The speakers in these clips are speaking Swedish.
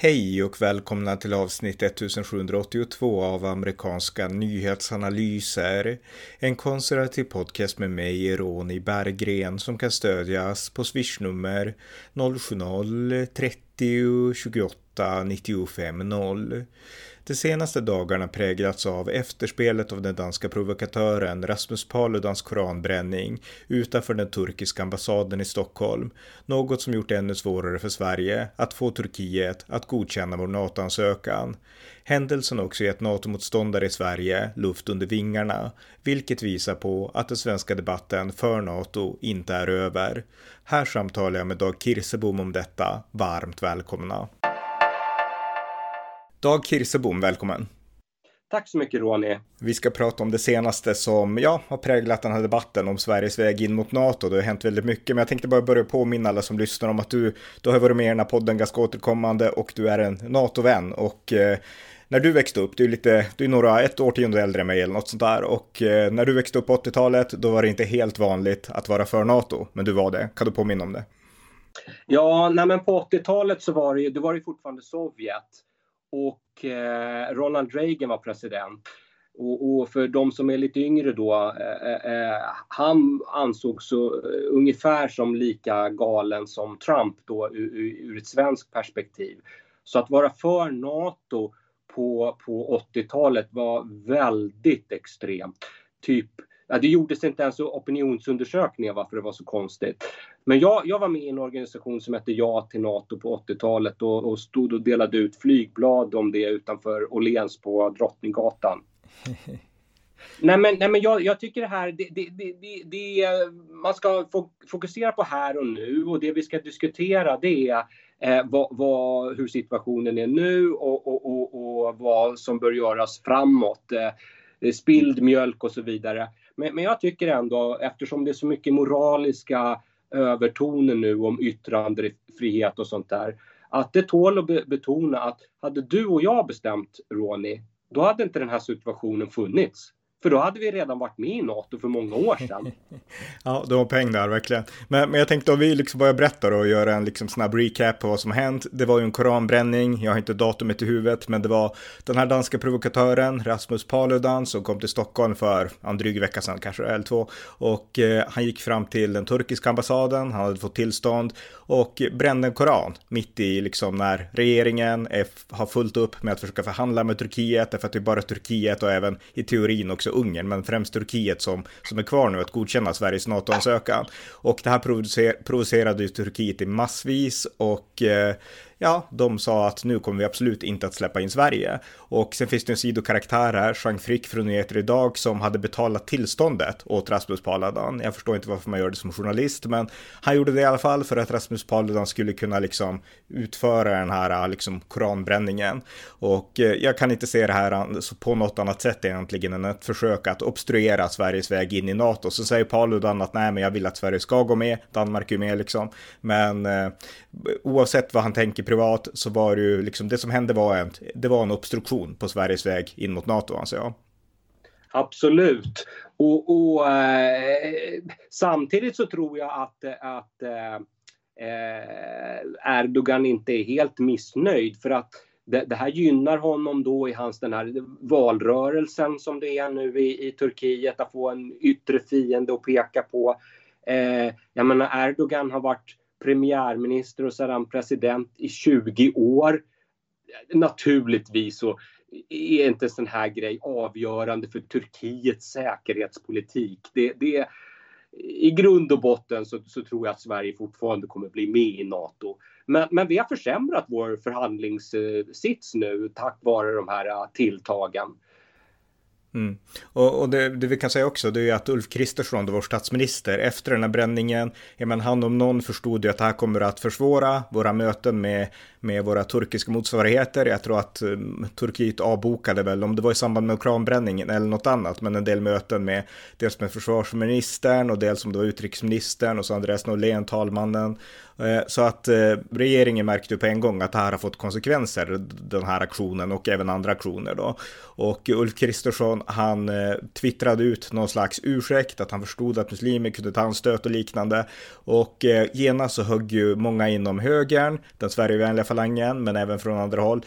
Hej och välkomna till avsnitt 1782 av amerikanska nyhetsanalyser. En konservativ podcast med mig, Ronny Berggren, som kan stödjas på swishnummer 070-30 28 95 0. De senaste dagarna präglats av efterspelet av den danska provokatören Rasmus Paludans koranbränning utanför den turkiska ambassaden i Stockholm. Något som gjort det ännu svårare för Sverige att få Turkiet att godkänna vår NATO-ansökan. Händelsen har också gett NATO-motståndare i Sverige luft under vingarna, vilket visar på att den svenska debatten för NATO inte är över. Här samtalar jag med Dag Kirsebom om detta. Varmt välkomna! Dag Kirsebom, välkommen. Tack så mycket Ronny. Vi ska prata om det senaste som ja, har präglat den här debatten om Sveriges väg in mot NATO. Det har hänt väldigt mycket, men jag tänkte bara börja påminna alla som lyssnar om att du, du har varit med i den här podden ganska återkommande och du är en NATO-vän. Och eh, när du växte upp, du är lite, du är några, ett årtionde äldre än mig eller något sånt där. Och eh, när du växte upp på 80-talet, då var det inte helt vanligt att vara för NATO, men du var det. Kan du påminna om det? Ja, nej men på 80-talet så var det ju, det var ju fortfarande Sovjet och eh, Ronald Reagan var president. Och, och, för de som är lite yngre då, eh, eh, eh han ansågs så, eh, ungefär som lika galen som Trump då ur, ur, ett svenskt perspektiv. Så att vara för NATO på, på 80-talet var väldigt extremt. Typ Ja, det gjordes inte ens opinionsundersökningar varför det var så konstigt. Men jag, jag var med i en organisation som hette Ja till NATO på 80-talet och, och stod och delade ut flygblad om det utanför Åhléns på Drottninggatan. nej men, nej men jag, jag tycker det här, det, det, det, det, man ska fokusera på här och nu och det vi ska diskutera det är eh, vad, vad, hur situationen är nu och, och, och, och, vad som bör göras framåt. Eh, spilld mjölk och så vidare. Men, men jag tycker ändå, eftersom det är så mycket moraliska övertoner nu om yttrandefrihet och sånt där, att det tål att betona att hade du och jag bestämt, Ronny, då hade inte den här situationen funnits. För då hade vi redan varit med i NATO för många år sedan. ja, du har poäng där verkligen. Men, men jag tänkte om vi liksom börjar berätta då och göra en liksom snabb recap på vad som hänt. Det var ju en koranbränning, jag har inte datumet i huvudet, men det var den här danska provokatören Rasmus Paludan som kom till Stockholm för en dryg vecka sedan, kanske eller två. Och eh, han gick fram till den turkiska ambassaden, han hade fått tillstånd och brände en koran mitt i liksom när regeringen är, har fullt upp med att försöka förhandla med Turkiet, därför att det är bara Turkiet och även i teorin också Ungern, men främst Turkiet som, som är kvar nu att godkänna Sveriges NATO-ansökan. Och det här provocer provocerade ju Turkiet i massvis och eh, ja, de sa att nu kommer vi absolut inte att släppa in Sverige. Och sen finns det en sidokaraktär här, Jean Frick från Nyheter Idag, som hade betalat tillståndet åt Rasmus Paludan. Jag förstår inte varför man gör det som journalist, men han gjorde det i alla fall för att Rasmus Paludan skulle kunna liksom utföra den här liksom koranbränningen. Och eh, jag kan inte se det här på något annat sätt egentligen än ett försök att obstruera Sveriges väg in i NATO. Så säger Paludan att nej, men jag vill att Sverige ska gå med, Danmark är med liksom. Men eh, oavsett vad han tänker privat så var det ju liksom det som hände var en, det var en obstruktion på Sveriges väg in mot NATO anser jag. Absolut. Och, och eh, samtidigt så tror jag att, att eh, Erdogan inte är helt missnöjd för att det, det, här gynnar honom då i hans den här valrörelsen som det är nu i, i Turkiet att få en yttre fiende att peka på. Eh, jag menar Erdogan har varit premiärminister och sedan president i 20 år. Naturligtvis så är inte en sån här grej avgörande för Turkiets säkerhetspolitik. Det, det, I grund och botten så, så, tror jag att Sverige fortfarande kommer bli med i NATO. Men, men vi har försämrat vår förhandlingssits nu tack vare de här tilltagen. Mm. Och, och det, det, vi kan säga också det är att Ulf Kristersson, vår statsminister, efter den här bränningen, ja, men han om någon förstod ju att det här kommer att försvåra våra möten med, med våra turkiska motsvarigheter. Jag tror att um, Turkiet avbokade väl, om det var i samband med kranbränningen eller något annat, men en del möten med dels med försvarsministern och dels om det var utrikesministern och så Andreas Norlén, talmannen Eh, så att eh, regeringen märkte på en gång att det här har fått konsekvenser, den här aktionen och även andra aktioner då. Och Ulf Kristersson han eh, twittrade ut någon slags ursäkt, att han förstod att muslimer kunde ta anstöt och liknande. Och genast så högg ju många inom högern, den Sverigevänliga falangen, men även från andra håll.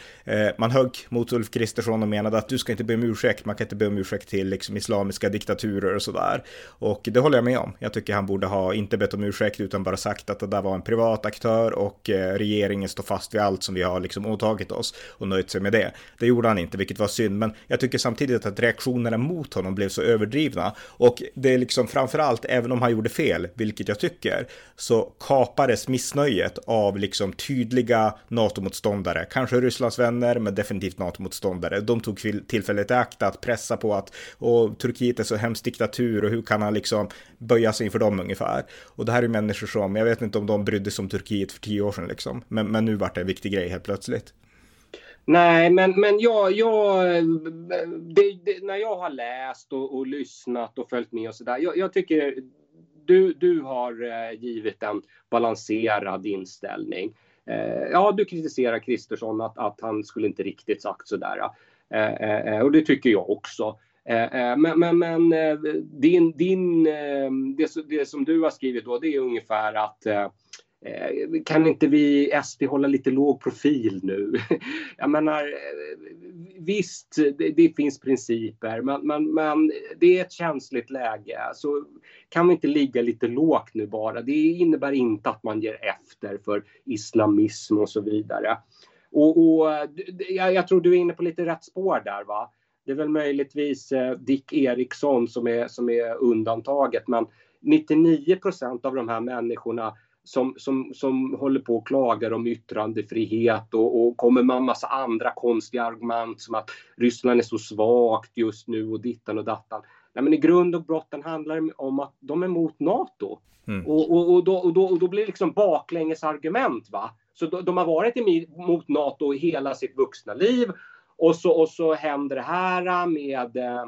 Man högg mot Ulf Kristersson och menade att du ska inte be om ursäkt, man kan inte be om ursäkt till liksom islamiska diktaturer och sådär. Och det håller jag med om. Jag tycker han borde ha inte bett om ursäkt utan bara sagt att det där var en privat aktör och eh, regeringen står fast vid allt som vi har liksom åtagit oss och nöjt sig med det. Det gjorde han inte, vilket var synd, men jag tycker samtidigt att reaktionerna mot honom blev så överdrivna och det är liksom framförallt, även om han gjorde fel, vilket jag tycker, så kapades missnöjet av liksom tydliga NATO-motståndare, kanske Rysslands vänner, men definitivt NATO-motståndare. De tog tillfället i akt att pressa på att och Turkiet är så hemskt diktatur och hur kan han liksom böja sig inför dem ungefär. Och det här är människor som, jag vet inte om de brydde sig om Turkiet för tio år sedan liksom, men, men nu vart det en viktig grej helt plötsligt. Nej, men, men jag, jag det, det, när jag har läst och, och, lyssnat och följt med och sådär. Jag, jag tycker du, du har eh, givit en balanserad inställning. Eh, ja, du kritiserar Kristersson att, att han skulle inte riktigt sagt sådär. Eh, eh, eh, och det tycker jag också. Eh, men, men, men din, din, det, det, som du har skrivit då, det är ungefär att Eh, kan inte vi SD hålla lite låg profil nu? Jag menar, eh, visst, det, det finns principer, men, men, men, det är ett känsligt läge. Så kan vi inte ligga lite lågt nu bara? Det innebär inte att man ger efter för islamism och så vidare. Och, och jag, jag tror du är inne på lite rätt spår där, va? Det är väl möjligtvis eh, Dick Eriksson som är, som är undantaget, men 99 procent av de här människorna som, som, som håller på och klagar om yttrandefrihet och, och kommer med en massa andra konstiga argument som att Ryssland är så svagt just nu och dittan och dattan. Nej, men I grund och botten handlar det om att de är mot Nato. Mm. Och, och, och, då, och, då, och då blir det liksom baklänges argument. Va? Så de, de har varit emot Nato hela sitt vuxna liv och så, och så händer det här med eh,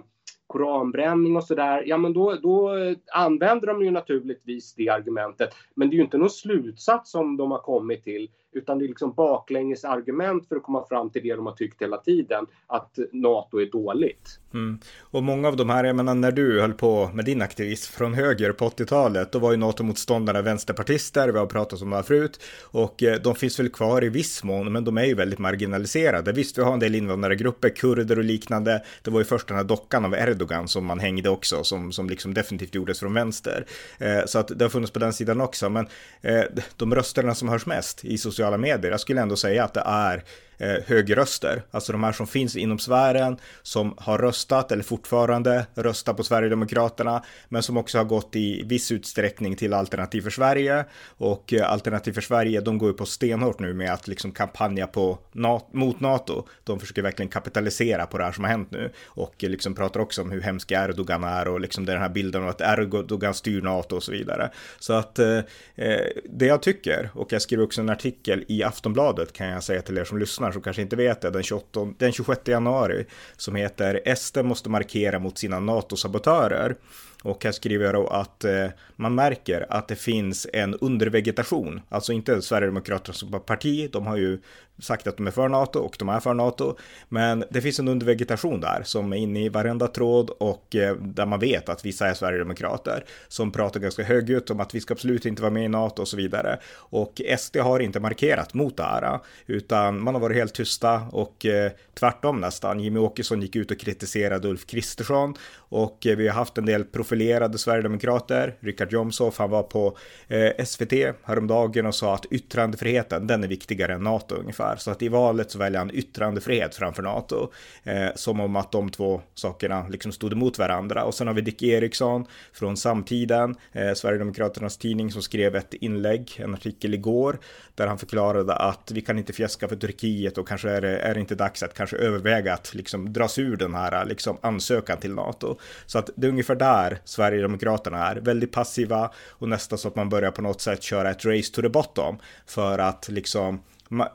koranbränning och sådär, ja men då, då använder de ju naturligtvis det argumentet. Men det är ju inte någon slutsats som de har kommit till utan det är liksom baklänges argument för att komma fram till det de har tyckt hela tiden, att NATO är dåligt. Mm. Och många av de här, jag menar när du höll på med din aktivism från höger på 80-talet, då var ju NATO-motståndarna vänsterpartister, vi har pratat om det här förut, och eh, de finns väl kvar i viss mån, men de är ju väldigt marginaliserade. Visst, vi har en del invandrargrupper, kurder och liknande. Det var ju först den här dockan av Erdogan som man hängde också, som, som liksom definitivt gjordes från vänster. Eh, så att det har funnits på den sidan också, men eh, de rösterna som hörs mest i sociala sociala medier. Jag skulle ändå säga att det är eh, högerröster, alltså de här som finns inom sfären, som har röstat eller fortfarande röstar på Sverigedemokraterna, men som också har gått i viss utsträckning till Alternativ för Sverige. Och eh, Alternativ för Sverige, de går ju på stenhårt nu med att liksom kampanja på mot NATO. De försöker verkligen kapitalisera på det här som har hänt nu och eh, liksom pratar också om hur hemsk Erdogan är och liksom den här bilden av att Erdogan styr NATO och så vidare. Så att eh, eh det jag tycker, och jag skriver också en artikel i Aftonbladet kan jag säga till er som lyssnar som kanske inte vet det, den, 28, den 26 januari, som heter SD måste markera mot sina NATO-sabotörer. Och här skriver jag då att eh, man märker att det finns en undervegetation, alltså inte Sverigedemokraterna som parti, de har ju sagt att de är för NATO och de är för NATO. Men det finns en undervegetation där som är inne i varenda tråd och eh, där man vet att vissa är Sverigedemokrater som pratar ganska högljutt om att vi ska absolut inte vara med i NATO och så vidare. Och SD har inte markerat mot det här utan man har varit helt tysta och eh, tvärtom nästan. Jimmy Åkesson gick ut och kritiserade Ulf Kristersson och eh, vi har haft en del profilerade Sverigedemokrater. Richard Jomshof, han var på eh, SVT häromdagen och sa att yttrandefriheten, den är viktigare än NATO ungefär ungefär. Så att i valet så väljer han yttrandefrihet framför NATO. Eh, som om att de två sakerna liksom stod emot varandra. Och sen har vi Dick Eriksson från Samtiden, eh, Sverigedemokraternas tidning som skrev ett inlägg, en artikel igår, där han förklarade att vi kan inte fjäska för Turkiet och kanske är det, är det inte dags att kanske överväga att liksom dras ur den här liksom ansökan till NATO. Så att det är ungefär där Sverigedemokraterna är, väldigt passiva och nästan så att man börjar på något sätt köra ett race to the bottom för att liksom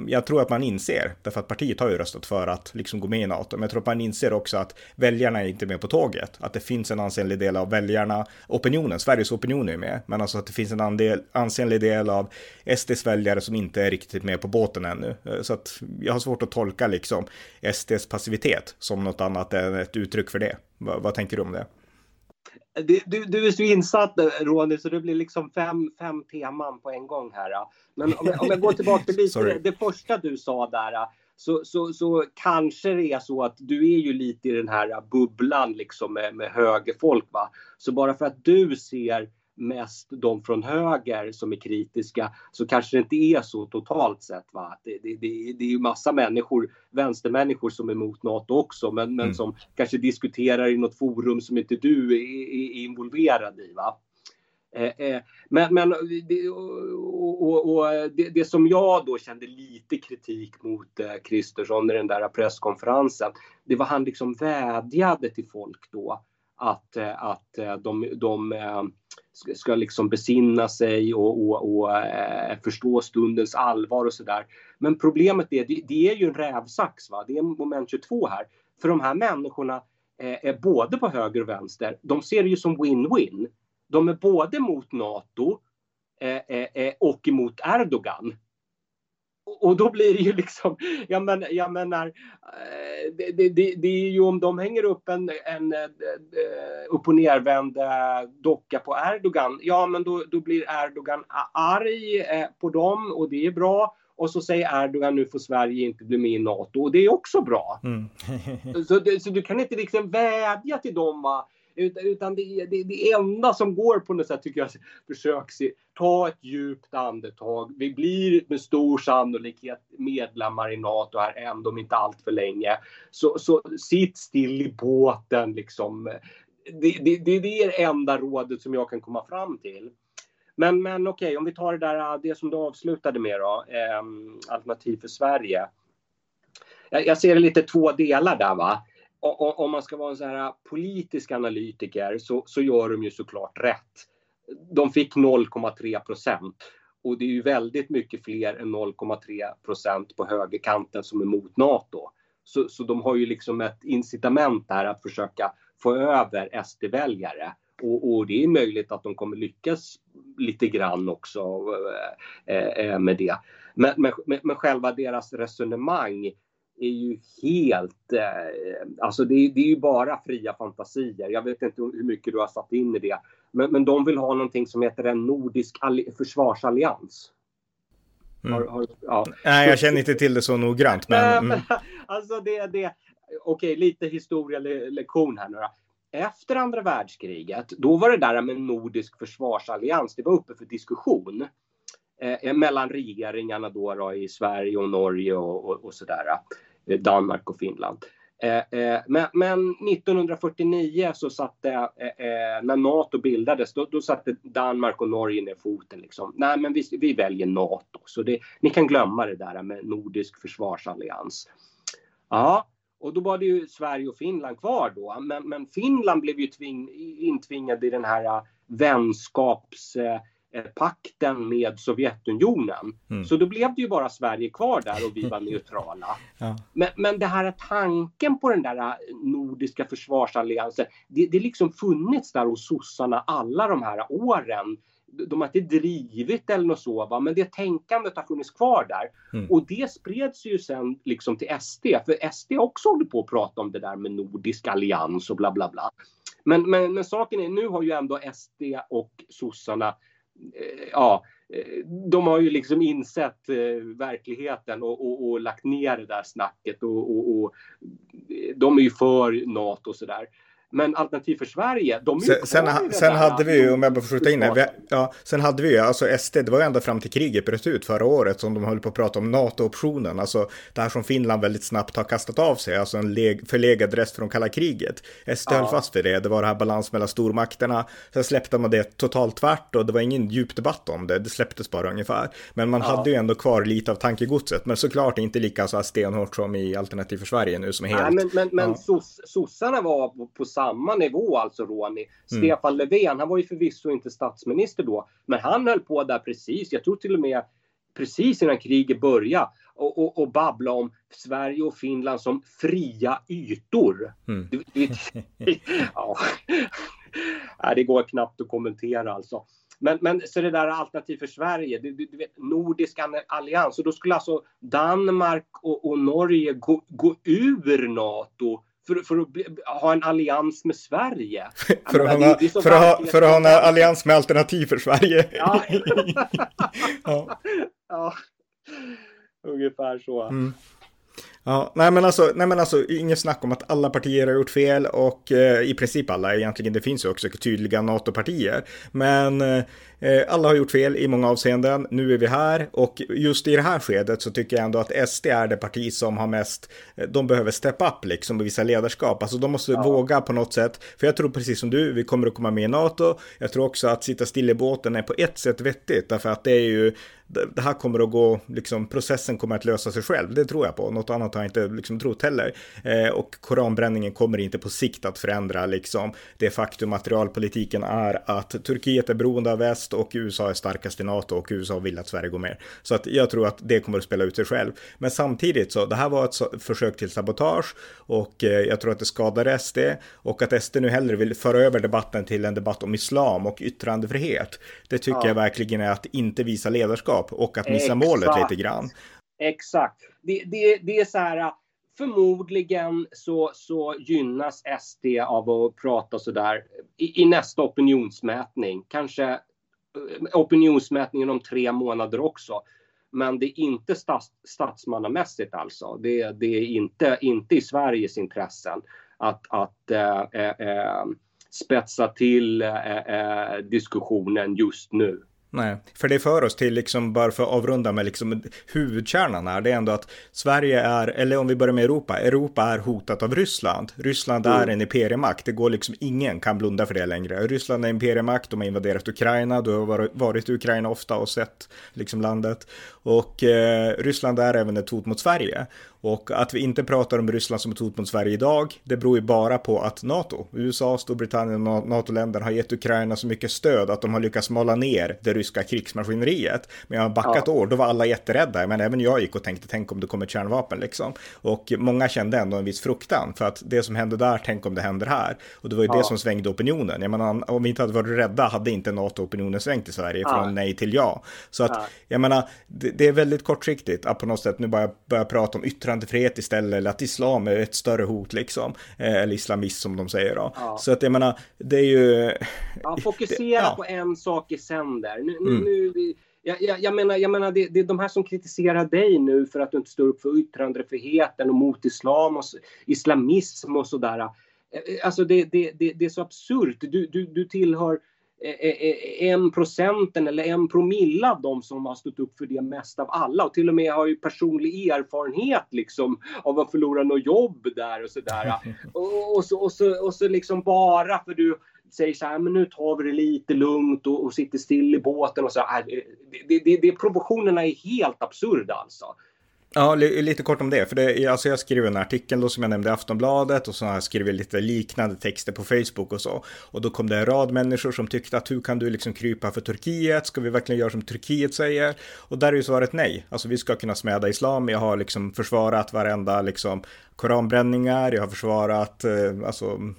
jag tror att man inser, därför att partiet har ju röstat för att liksom gå med i NATO, men jag tror att man inser också att väljarna är inte med på tåget, att det finns en ansenlig del av väljarna, opinionen, Sveriges opinion är med, men alltså att det finns en andel, ansenlig del av SDs väljare som inte är riktigt med på båten ännu. Eh, så att jag har svårt att tolka liksom SDs passivitet som något annat än ett uttryck för det. vad, vad tänker du om det? Du, du, du, är så insatt Ronny så det blir liksom fem, fem teman på en gång här. Men om jag, om jag går tillbaka till lite det, det första du sa där. Så, så, så kanske det är så att du är ju lite i den här bubblan liksom med, med högerfolk. Va? Så bara för att du ser mest de från höger som är kritiska så kanske det inte är så totalt sett. Va? Det, det, det, det är ju massa människor, vänstermänniskor som är emot NATO också men, men mm. som kanske diskuterar i något forum som inte du är, är involverad i. Va? Eh, eh, men, men det, och, och, och det, det, som jag då kände lite kritik mot eh, Kristersson i den där presskonferensen, det var han liksom vädjade till folk då att, eh, att eh, de, de eh, ska liksom besinna sig och, och, och förstå stundens allvar och sådär. Men problemet är, det, det är ju en rävsax, va? det är moment 22 här. För de här människorna är både på höger och vänster, de ser det ju som win-win. De är både mot NATO och emot Erdogan och då blir det ju liksom, jag, men, jag menar, eh, det, det, det, är ju om de hänger upp en, en eh, upp och nervänd eh, docka på Erdogan, ja men då, då blir Erdogan arg på dem och det är bra. Och så säger Erdogan nu får Sverige inte bli med i NATO och det är också bra. Mm. så, så, du kan inte liksom vädja till dem va? Utan det, det, det enda som går på något sätt tycker jag, försök se, ta ett djupt andetag. Vi blir med stor sannolikhet medlemmar i NATO här ändå om inte allt för länge. Så, så sitt still i båten liksom. Det, det, det är det enda rådet som jag kan komma fram till. Men, men okej, okay, om vi tar det där, det som du avslutade med då, eh, Alternativ för Sverige. Jag, jag ser det lite två delar där va om man ska vara en så här politisk analytiker så, så gör de ju såklart rätt. De fick 0,3 procent och det är ju väldigt mycket fler än 0,3 procent på högerkanten som är mot Nato. Så, så de har ju liksom ett incitament här att försöka få över SD-väljare. Och, och, det är möjligt att de kommer lyckas lite grann också eh, eh, med det. Men, men, men själva deras resonemang är ju helt, eh, alltså det, det, är ju bara fria fantasier. Jag vet inte hur mycket du har satt in i det. Men, men de vill ha någonting som heter en nordisk försvarsallians. Mm. Har, har, ja. Nej, jag känner inte till det så noggrant. Men, mm. alltså det, det, okej, lite historielektion här nu då. Efter andra världskriget, då var det där med nordisk försvarsallians, det var uppe för diskussion eh, mellan regeringarna då, då, i Sverige och Norge och, och, och sådär. Eh, Danmark och Finland. Eh, eh, men, men 1949 så satte, när NATO bildades, då, då satte Danmark och Norge ner foten. Liksom. Nej, men vi, vi väljer NATO. Så det, ni kan glömma det där med nordisk försvarsallians. Ja, och då var det ju Sverige och Finland kvar då. Men, men Finland blev ju tving, intvingade i den här vänskaps Eh, pakten med Sovjetunionen. Mm. Så då blev det ju bara Sverige kvar där och vi var neutrala. ja. men, men det här tanken på den där eh, nordiska försvarsalliansen, det, det liksom funnits där hos sossarna alla de här åren. De har inte drivit eller något så, va? men det tänkandet har funnits kvar där. Mm. Och det spreds ju sen liksom till SD, för SD också håller på att prata om det där med nordisk allians och bla bla bla. Men, men, men saken är, nu har ju ändå SD och sossarna Eh, Eh, ja, eh, de har ju liksom insett eh, verkligheten och, och, och, lagt ner det där snacket och, och eh, de är ju för NATO och sådär. Men Alternativ för Sverige, de är sen, sen, sen hade vi ju, om jag bara får skjuta in det, ja, sen hade vi ju, alltså SD, det var ju ända fram till kriget bröt ut förra året som de höll på att prata om NATO-optionen, alltså det här som Finland väldigt snabbt har kastat av sig, alltså en leg, förlegad rest från kalla kriget. SD ja. höll fast vid det, det var det här balans mellan stormakterna, sen släppte man det totalt tvärt och det var ingen djup debatt om det, det släpptes bara ungefär. Men man ja. hade ju ändå kvar lite av tankegodset, men såklart inte lika så här stenhårt som i Alternativ för Sverige nu som är helt... Nej, men, men, men ja. sossarna var på samma nivå alltså Ronny. Mm. Stefan Löfven, han var ju förvisso inte statsminister då, men han höll på där precis, jag tror till och med precis innan kriget började och, och, och babbla om Sverige och Finland som fria ytor. Mm. Du, du, ja. det går knappt att kommentera alltså. Men, men så det där alternativ för Sverige, du, du, vet Nordisk allians och då skulle alltså Danmark och, och Norge gå, gå ur NATO för, för att bli, ha en allians med Sverige. för, att ha, för, att ha, för att ha en allians med alternativ för Sverige. ja. ja. ja. Ungefär så. Mm. Ja, nej men alltså, nej men alltså inget snack om att alla partier har gjort fel och eh, i princip alla egentligen. Det finns ju också tydliga NATO-partier, men eh, alla har gjort fel i många avseenden. Nu är vi här och just i det här skedet så tycker jag ändå att SD är det parti som har mest. Eh, de behöver step up liksom och visa ledarskap. Alltså de måste ja. våga på något sätt. För jag tror precis som du, vi kommer att komma med i NATO. Jag tror också att sitta still i båten är på ett sätt vettigt därför att det är ju det här kommer att gå, liksom processen kommer att lösa sig själv. Det tror jag på. Något annat har jag inte liksom trott heller. Eh, och koranbränningen kommer inte på sikt att förändra liksom det faktum att realpolitiken är att Turkiet är beroende av väst och USA är starkast i NATO och USA vill att Sverige går med. Så att jag tror att det kommer att spela ut sig själv. Men samtidigt så, det här var ett försök till sabotage och eh, jag tror att det skadar SD och att SD nu hellre vill föra över debatten till en debatt om islam och yttrandefrihet. Det tycker ja. jag verkligen är att inte visa ledarskap ledarskap och att missa Exakt. målet lite grann. Exakt. Det, det, det är så här, förmodligen så, så gynnas SD av att prata så där i, i nästa opinionsmätning. Kanske eh, opinionsmätningen om tre månader också. Men det är inte stats, statsmannamässigt alltså. Det, det är inte, inte i Sveriges intressen att, att äh, äh, spetsa till äh, diskussionen just nu. Nej, för det för oss till, liksom, bara för att avrunda med liksom huvudkärnan här, det är ändå att Sverige är, eller om vi börjar med Europa, Europa är hotat av Ryssland. Ryssland mm. är en imperiemakt, det går liksom, ingen kan blunda för det längre. Ryssland är imperiemakt, de har invaderat Ukraina, du har varit i Ukraina ofta och sett liksom landet. Och eh, Ryssland är även ett hot mot Sverige. Och att vi inte pratar om Ryssland som ett hot mot Sverige idag, det beror ju bara på att NATO, USA, Storbritannien och NATO-länderna har gett Ukraina så mycket stöd att de har lyckats mala ner det ryska krigsmaskineriet. Men jag har backat ja. år, då var alla jätterädda, men även jag gick och tänkte, tänk om det kommer kärnvapen liksom. Och många kände ändå en viss fruktan, för att det som hände där, tänk om det händer här. Och det var ju ja. det som svängde opinionen. Jag menar, om vi inte hade varit rädda hade inte NATO-opinionen svängt i Sverige ja. från nej till ja. Så att, jag menar, det, det, är väldigt kortsiktigt att på något sätt nu bara börja prata om yttrandefrihet istället, eller att islam är ett större hot liksom, eh, eller islamism som de säger då. Ja. Så att jag menar, det är ju... Ja, fokusera det, ja. på en sak i sänder. Nu, mm. nu, jag, jag, jag, menar, jag menar det, det är de här som kritiserar dig nu för att du inte står upp för yttrandefriheten och mot islam och islamism och sådär. Eh, alltså det, det, det, det är så absurt. Du, du, du tillhör en procenten eller en promille av de som har stått upp för det mest av alla och till och med har ju personlig erfarenhet liksom av att förlora något jobb där och sådär. Och, och, så, och, så, och så liksom bara för du säger så här, men nu tar vi det lite lugnt och, och sitter still i båten och så. Här, det, det, det, proportionerna är helt absurda alltså. Ja, lite kort om det. För det, alltså jag skrev en artikel då som jag nämnde i Aftonbladet och så har jag skrivit lite liknande texter på Facebook och så. Och då kom det en rad människor som tyckte att hur kan du liksom krypa för Turkiet? Ska vi verkligen göra som Turkiet säger? Och där är ju svaret nej. Alltså vi ska kunna smäda islam. Jag har liksom försvarat varenda liksom koranbränningar, jag har försvarat eh, alltså, mm,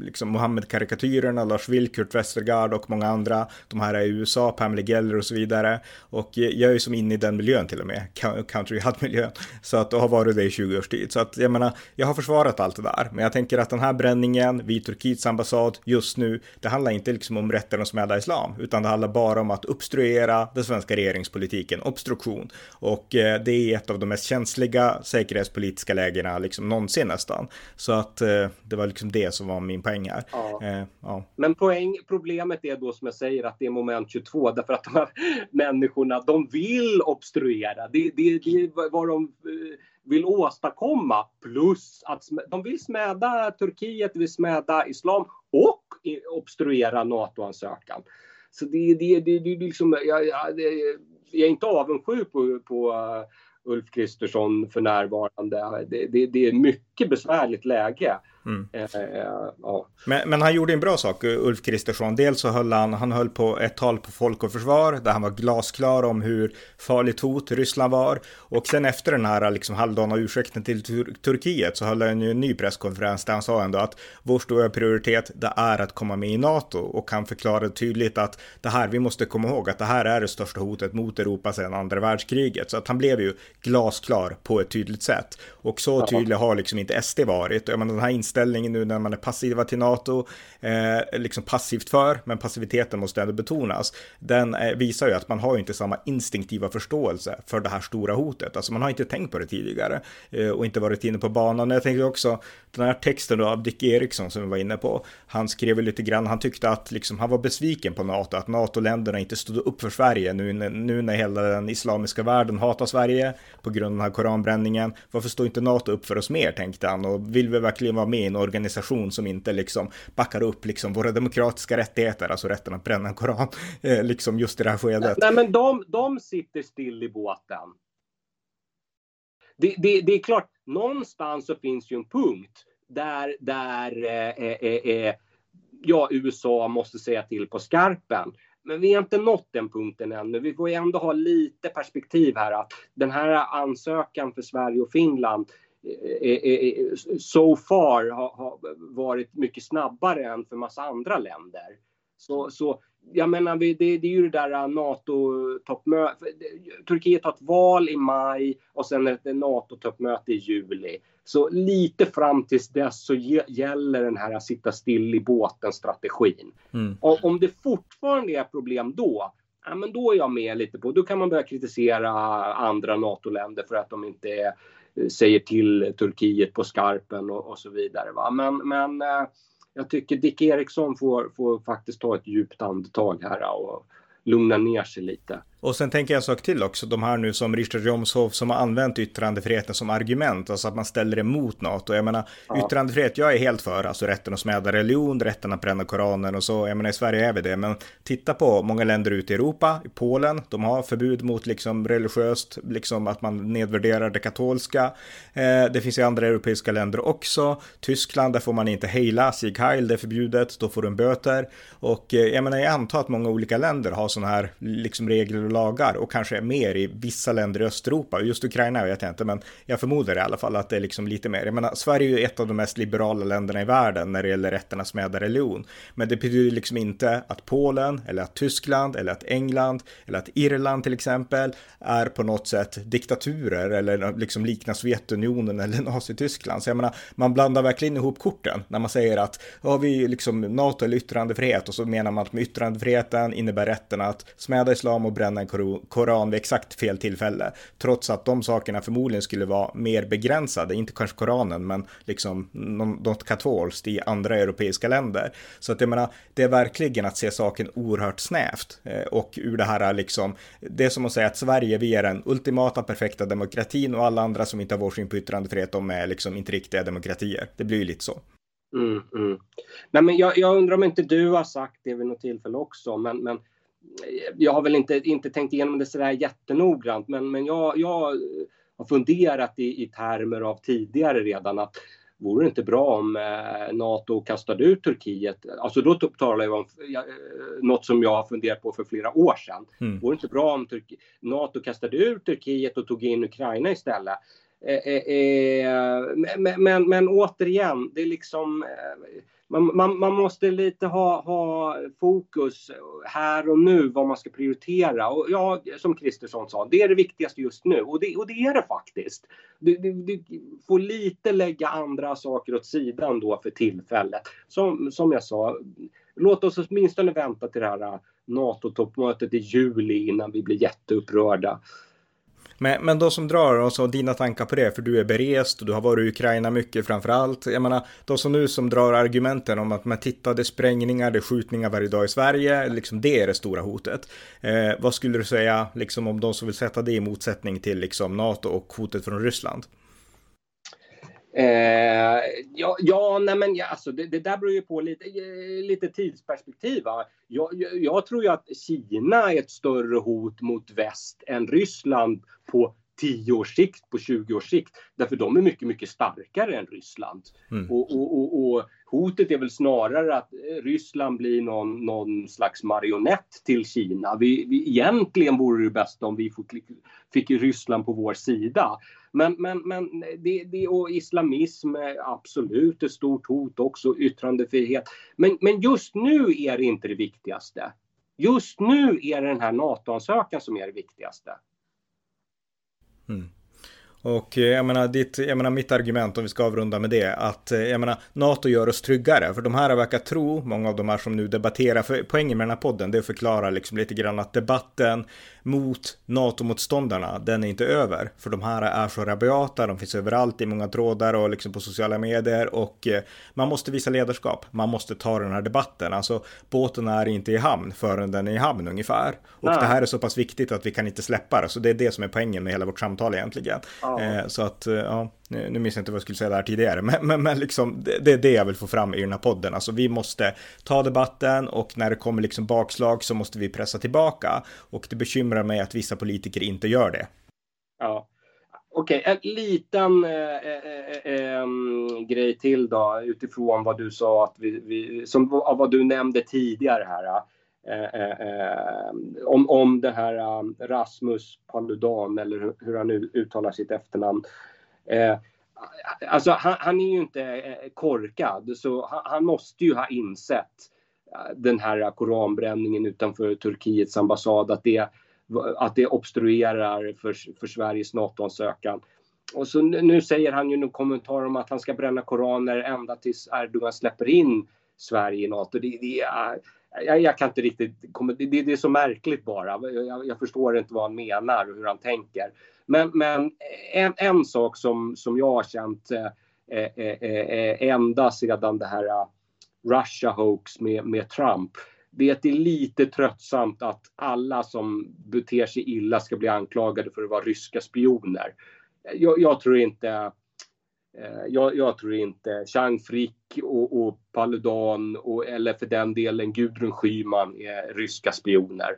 liksom Mohammed-karikatyrerna, Lars Vilkurt, Westergaard och många andra. De här är i USA, Pamela Geller och så vidare. Och eh, jag är ju som inne i den miljön till och med, country miljön Så att, och har varit det i 20 års tid. Så att jag menar, jag har försvarat allt det där. Men jag tänker att den här bränningen vid Turkiets ambassad just nu, det handlar inte liksom om rätten att smäda islam, utan det handlar bara om att obstruera den svenska regeringspolitiken, obstruktion. Och eh, det är ett av de mest känsliga säkerhetspolitiska lägena liksom någonsin nästan. Så att eh, det var liksom det som var min poäng här. Ja. Eh, ja. Men poäng, problemet är då som jag säger att det är moment 22 därför att de här människorna de vill obstruera. Det, det, det vad de eh, vill åstadkomma plus att de vill smäda Turkiet, vill smäda islam och obstruera NATO-ansökan. Så det, det, det, det, liksom, jag, jag, jag är inte avundsjuk på, på eh, Ulf Kristersson för närvarande. Det, det, det är ett mycket besvärligt läge. Mm. Eh, eh, ja. men, men, han gjorde en bra sak, Ulf Kristersson. Dels så höll han, han höll på ett tal på Folk och Försvar där han var glasklar om hur farligt hot Ryssland var. Och sen efter den här liksom halvdana ursäkten till Tur Turkiet så höll han ju en ny presskonferens där han sa ändå att vår stora prioritet det är att komma med i NATO och han förklarade tydligt att det här, vi måste komma ihåg att det här är det största hotet mot Europa sedan andra världskriget. Så att han blev ju glasklar på ett tydligt sätt. Och så tydlig har liksom inte SD varit. Jag menar, den här inställning nu när man är passiva till NATO, eh, liksom passivt för, men passiviteten måste ändå betonas. Den eh, visar ju att man har ju inte samma instinktiva förståelse för det här stora hotet. Alltså man har inte tänkt på det tidigare eh, och inte varit inne på banan. Jag tänkte också den här texten då av Dick Eriksson som vi var inne på. Han skrev lite grann, han tyckte att liksom han var besviken på NATO, att NATO-länderna inte stod upp för Sverige nu, nu när hela den islamiska världen hatar Sverige på grund av den här koranbränningen. Varför står inte NATO upp för oss mer, tänkte han, och vill vi verkligen vara med i en organisation som inte liksom backar upp liksom våra demokratiska rättigheter, alltså rätten att bränna en koran, eh, liksom just i det här skedet. Nej, men de, de sitter still i båten. Det, det, det är klart, någonstans så finns ju en punkt där, där eh, eh, eh, eh, ja, USA måste säga till på skarpen. Men vi har inte nått den punkten ännu. Vi får ju ändå ha lite perspektiv här att den här ansökan för Sverige och Finland so far har varit mycket snabbare än för massa andra länder. Så, så jag menar, det, det är ju det där NATO-toppmötet. Turkiet har ett val i maj och sen ett NATO-toppmöte i juli. Så lite fram tills dess så gäller den här att sitta still i båten-strategin. Mm. Om det fortfarande är problem då, ja, men då är jag med lite på. Då kan man börja kritisera andra NATO-länder för att de inte är, Eh, säger till Turkiet på skarpen och, och så vidare. Va? Men, men eh, jag tycker Dick Eriksson får, får faktiskt ta ett djupt andetag här och lugna ner sig lite. Och sen tänker jag en sak till också, de här nu som Richard Jomshof som har använt yttrandefriheten som argument, alltså att man ställer emot NATO. Jag menar, ja. yttrandefrihet, jag är helt för, alltså rätten att smäda religion, rätten att bränna Koranen och så, jag menar i Sverige är vi det, men titta på många länder ute i Europa, i Polen, de har förbud mot liksom religiöst, liksom att man nedvärderar det katolska. Eh, det finns i andra europeiska länder också. Tyskland, där får man inte hejla, Sieg Heil, det är förbjudet, då får du en böter. Och eh, jag menar, jag antar att många olika länder har sådana här liksom regler lagar och kanske mer i vissa länder i Östeuropa. Just Ukraina vet jag inte, men jag förmodar i alla fall att det är liksom lite mer. Jag menar, Sverige är ju ett av de mest liberala länderna i världen när det gäller rätten att smäda religion. Men det betyder liksom inte att Polen eller att Tyskland eller att England eller att Irland till exempel är på något sätt diktaturer eller liksom liknar Sovjetunionen eller Nazityskland. Så jag menar, man blandar verkligen ihop korten när man säger att har vi liksom NATO eller yttrandefrihet och så menar man att med yttrandefriheten innebär rätten att smäda islam och bränna en koran vid exakt fel tillfälle. Trots att de sakerna förmodligen skulle vara mer begränsade, inte kanske koranen, men liksom något katolskt i andra europeiska länder. Så att jag menar, det är verkligen att se saken oerhört snävt. Eh, och ur det här liksom, det är som att säga att Sverige, vi är den ultimata perfekta demokratin och alla andra som inte har vår syn på yttrandefrihet, de är liksom inte riktiga demokratier. Det blir ju lite så. Mm, mm. Nej, men jag, jag, undrar om inte du har sagt det vid något tillfälle också, men, men jag har väl inte, inte tänkt igenom det sådär jättenoggrant, men, men jag, jag har funderat i, i termer av tidigare redan att vore det inte bra om eh, Nato kastade ut Turkiet? Alltså då talar jag om ja, något som jag har funderat på för flera år sedan. Mm. Vore det inte bra om Turk Nato kastade ut Turkiet och tog in Ukraina istället? Eh, eh, eh men, men, men, återigen, det är liksom man, man, man, måste lite ha, ha fokus här och nu vad man ska prioritera. Och ja, som Kristersson sa, det är det viktigaste just nu och det, och det är det faktiskt. Du, du, du, får lite lägga andra saker åt sidan då för tillfället. Som, som jag sa, låt oss åtminstone vänta till det här äh, NATO-toppmötet i juli innan vi blir jätteupprörda. Men, men de som drar, och så dina tankar på det, för du är berest och du har varit i Ukraina mycket framför allt. Jag menar, de som nu som drar argumenten om att man tittade det är sprängningar, det är skjutningar varje dag i Sverige, liksom det är det stora hotet. Eh, vad skulle du säga, liksom om de som vill sätta det i motsättning till liksom NATO och hotet från Ryssland? Eh, ja, ja, nej men ja, alltså det, det, där beror ju på lite, eh, lite tidsperspektiv. Jag, jag, jag, tror ju att Kina är ett större hot mot väst än Ryssland på 10 års sikt, på 20 års sikt. Därför de är mycket, mycket starkare än Ryssland. Mm. Och, och, och, och, hotet är väl snarare att eh, Ryssland blir någon, någon slags marionett till Kina. Vi, vi, egentligen vore det bäst om vi fick, fick Ryssland på vår sida. Men, men, men det, det, och islamism är absolut ett stort hot också, yttrandefrihet. Men, men just nu är det inte det viktigaste. Just nu är det den här NATO-ansökan som är det viktigaste. Mm. Och eh, jag menar, ditt, jag menar mitt argument om vi ska avrunda med det, att eh, jag menar NATO gör oss tryggare, för de här verkar tro, många av de här som nu debatterar, för poängen med den här podden, det är att förklara liksom lite grann att debatten mot NATO-motståndarna, den är inte över. För de här är så rabiata, de finns överallt i många trådar och liksom på sociala medier och eh, man måste visa ledarskap. Man måste ta den här debatten. Alltså båten är inte i hamn förrän den är i hamn ungefär. Och Nej. det här är så pass viktigt att vi kan inte släppa det. Så det är det som är poängen med hela vårt samtal egentligen. Ja. Eh, så att, eh, ja nu minns jag inte vad jag skulle säga där tidigare, men, men, men liksom, det, det, är det jag vill få fram i den här podden. Alltså vi måste ta debatten och när det kommer liksom bakslag så måste vi pressa tillbaka. Och det bekymrar mig att vissa politiker inte gör det. Ja, Okej, okay, en liten äh, äh, äh, grej till då utifrån vad du sa att vi, vi som vad du nämnde tidigare här. Eh, eh, eh, om, om det här um, Rasmus Paludan eller hur han nu uttalar sitt efternamn. Eh, alltså han, han, är ju inte korkad så han, han, måste ju ha insett den här koranbränningen utanför Turkiets ambassad att det, att det obstruerar för, för Sveriges NATO-ansökan. Och så nu säger han ju någon kommentar om att han ska bränna koraner ända tills Erdogan släpper in Sverige i NATO. Det, det är, jag, jag, kan inte riktigt, det, det, är så märkligt bara. Jag, jag, förstår inte vad han menar och hur han tänker. Men, men en, en sak som, som jag har känt eh, eh, eh, eh ända sedan det här eh, Russia hoax med, med Trump det är att det är lite tröttsamt att alla som beter sig illa ska bli anklagade för att vara ryska spioner. Jag, jag tror inte jag, jag, tror inte Chang Frick och, och Paludan och, eller för den delen Gudrun Schyman är ryska spioner.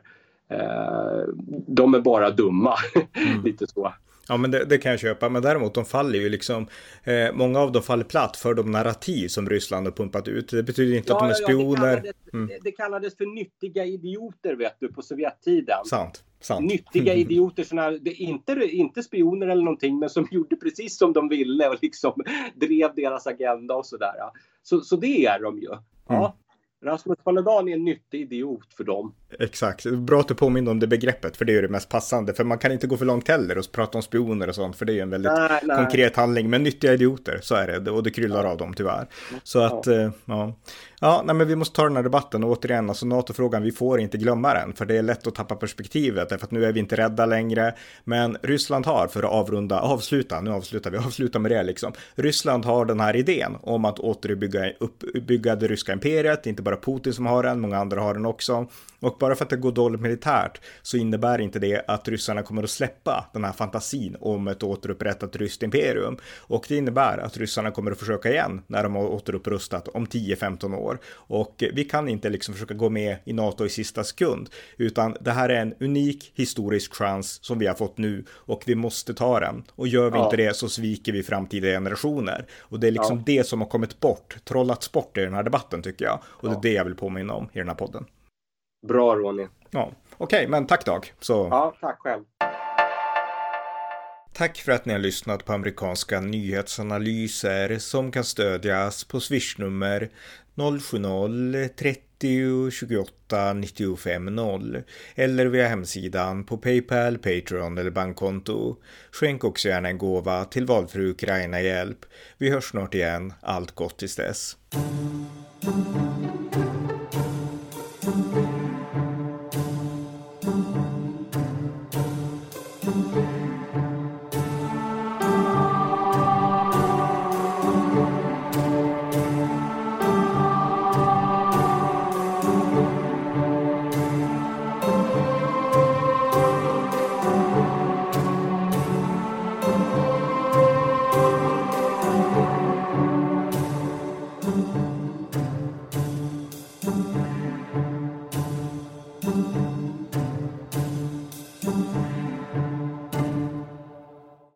Eh, de är bara dumma. Mm. Lite så. Ja, men det, det, kan jag köpa. Men däremot, de faller ju liksom. Eh, många av dem faller platt för de narrativ som Ryssland har pumpat ut. Det betyder inte ja, att de är spioner. Ja, det, kallades, mm. det, det, kallades för nyttiga idioter, vet du, på Sovjettiden. Sant. Sant. Nyttiga idioter, såna, det, inte, inte spioner eller någonting, men som gjorde precis som de ville och liksom drev deras agenda och sådär. Så, så det är de ju. Ja. Mm. Rasmus Paludan är en nyttig idiot för dem. Exakt, bra att du påminner om det begreppet, för det är det mest passande. För man kan inte gå för långt heller och prata om spioner och sånt, för det är en väldigt nej, nej. konkret handling. Men nyttiga idioter, så är det, och det kryllar av dem tyvärr. Så att, ja. Eh, ja. Ja, nej, men vi måste ta den här debatten och återigen, alltså NATO-frågan, vi får inte glömma den, för det är lätt att tappa perspektivet, därför att nu är vi inte rädda längre. Men Ryssland har, för att avrunda, avsluta, nu avslutar vi, avsluta med det liksom. Ryssland har den här idén om att återuppbygga uppbygga det ryska imperiet, inte bara Putin som har den, många andra har den också. Och bara för att det går dåligt militärt så innebär inte det att ryssarna kommer att släppa den här fantasin om ett återupprättat ryskt imperium. Och det innebär att ryssarna kommer att försöka igen när de har återupprustat om 10-15 år. Och vi kan inte liksom försöka gå med i NATO i sista sekund, utan det här är en unik historisk chans som vi har fått nu och vi måste ta den. Och gör vi ja. inte det så sviker vi framtida generationer. Och det är liksom ja. det som har kommit bort, trollats bort i den här debatten tycker jag. Och det är det jag vill påminna om i den här podden. Bra Ronny. Ja, okej, okay, men tack Dag. Så... Ja, tack själv. Tack för att ni har lyssnat på amerikanska nyhetsanalyser som kan stödjas på swishnummer 070-30 28 95 0 eller via hemsidan på Paypal, Patreon eller bankkonto. Skänk också gärna en gåva till valfri Ukraina-hjälp. Vi hörs snart igen. Allt gott tills dess.